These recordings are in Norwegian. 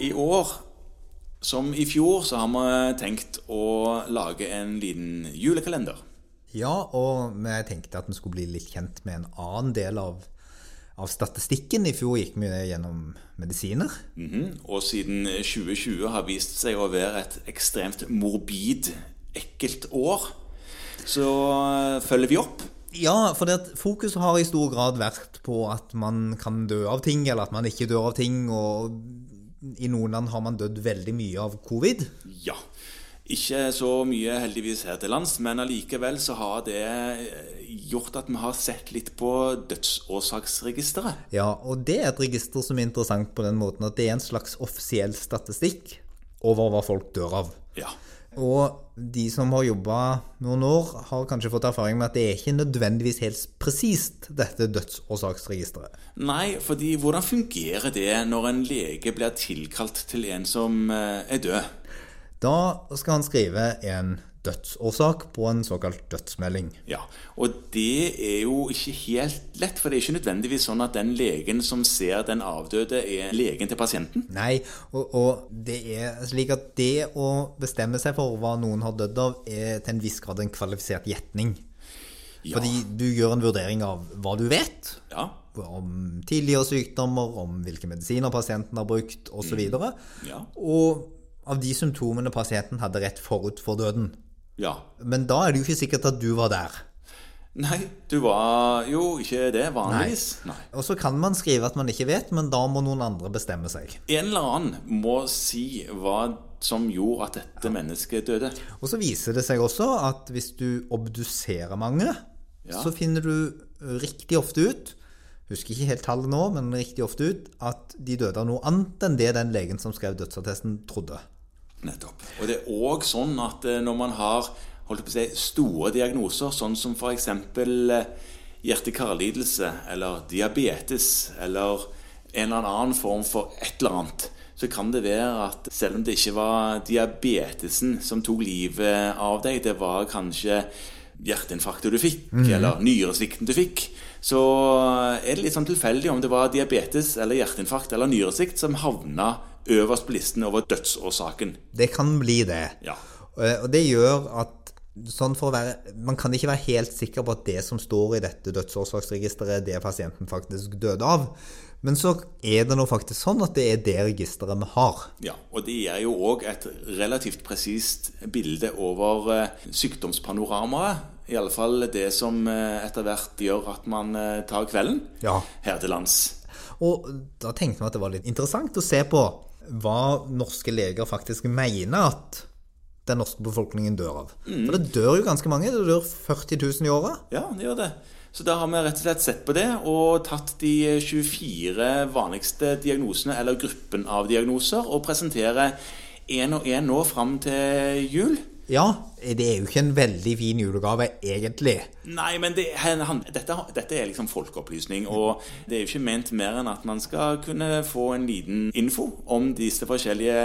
I år, som i fjor, så har vi tenkt å lage en liten julekalender. Ja, og vi tenkte at vi skulle bli litt kjent med en annen del av, av statistikken. I fjor gikk vi gjennom medisiner. Mhm. Og siden 2020 har vist seg å være et ekstremt morbid, ekkelt år, så følger vi opp. Ja, for det fokuset har i stor grad vært på at man kan dø av ting, eller at man ikke dør av ting. Og i noen land har man dødd veldig mye av covid. Ja. Ikke så mye heldigvis her til lands, men allikevel så har det eh, gjort at vi har sett litt på dødsårsaksregisteret. Ja, og det er et register som er interessant på den måten at det er en slags offisiell statistikk over hva folk dør av. Ja. Og de som har jobba noen år, har kanskje fått erfaring med at det er ikke nødvendigvis helt presist, dette dødsårsaksregisteret. Nei, fordi hvordan fungerer det når en lege blir tilkalt til en som eh, er død? Da skal han skrive en dødsårsak på en såkalt dødsmelding. Ja, og det er jo ikke helt lett, for det er ikke nødvendigvis sånn at den legen som ser den avdøde, er legen til pasienten. Nei, og, og det er slik at det å bestemme seg for hva noen har dødd av, er til en viss grad en kvalifisert gjetning. Ja. Fordi du gjør en vurdering av hva du vet. Ja, Om tidligere sykdommer, om hvilke medisiner pasienten har brukt osv. Og, ja, og av de symptomene pasienten hadde rett forut for døden. Ja. Men da er det jo ikke sikkert at du var der. Nei, du var jo ikke det vanligvis. Nei. Og så kan man skrive at man ikke vet, men da må noen andre bestemme seg. En eller annen må si hva som gjorde at dette mennesket døde. Og så viser det seg også at hvis du obduserer mange, Ja. så finner du riktig ofte ut Husker ikke helt tallet nå, men riktig ofte ut at de døde av noe annet enn det den legen som skrev dødsattesten, trodde. Nettopp. Og det er òg sånn at eh, når man har si, store diagnoser, sånn som f.eks. hjerte-karlidelse eller diabetes eller en eller annen form for et eller annet, så kan det være at selv om det ikke var diabetesen som tok livet av deg, det var kanskje hjerteinfarktet du fikk, eller nyresvikten du fikk, så er det litt sånn tilfeldig om det var diabetes eller hjerteinfarkt eller nyresvikt som havna øverst på listen over dødsårsaken. Det kan bli det. Ja. Og det gjør at sånn være, man kan ikke være helt sikker på at det som står i dette dødsårsaksregisteret, er det pasienten faktisk døde av. Men så er det nå faktisk sånn at det er det registeret vi har. Ja, og det gir jo òg et relativt presist bilde over eh, sykdomspanoramaet. Iallfall det som eh, etter hvert gjør at man eh, tar kvelden Ja. her til lands. Og da tenkte vi at det var litt interessant å se på hva norske leger faktisk mener at den norske befolkningen dør av. For det dør jo ganske mange. Det dør 40 000 i året. Ja, det gjør det. Så da har vi rett og slett sett på det og tatt de 24 vanligste diagnosene, eller gruppen av diagnoser, og presenterer én og én nå fram til jul. Ja, det er jo ikke en veldig fin julegave, egentlig. Nei, men det, han, dette, dette er liksom folkeopplysning, og det er jo ikke ment mer enn at man skal kunne få en liten info om disse forskjellige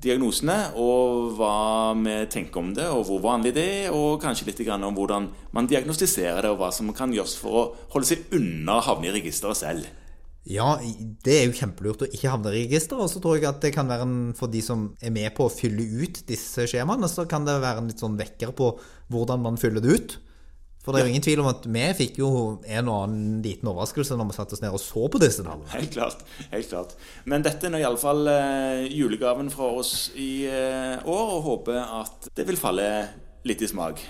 diagnosene, og hva vi tenker om det, og hvor vanlig det er, og kanskje litt om hvordan man diagnostiserer det, og hva som kan gjøres for å holde seg unna å havne i registeret selv. Ja, det er jo kjempelurt å ikke havne i registeret. og så tror jeg at det kan være en, for de som er med på å fylle ut disse skjemaene, så kan det være en litt sånn vekker på hvordan man fyller det ut. For det er jo ingen tvil om at vi fikk jo en og annen liten overraskelse når vi satte oss ned og så på disse tallene. Helt klart. helt klart. Men dette er nå iallfall eh, julegaven fra oss i eh, år, og håper at det vil falle litt i smak.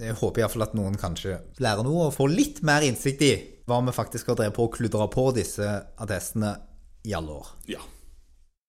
Jeg håper iallfall at noen kanskje lærer noe og får litt mer innsikt i hva vi faktisk har drevet på å kludre på disse attestene i alle år. Ja.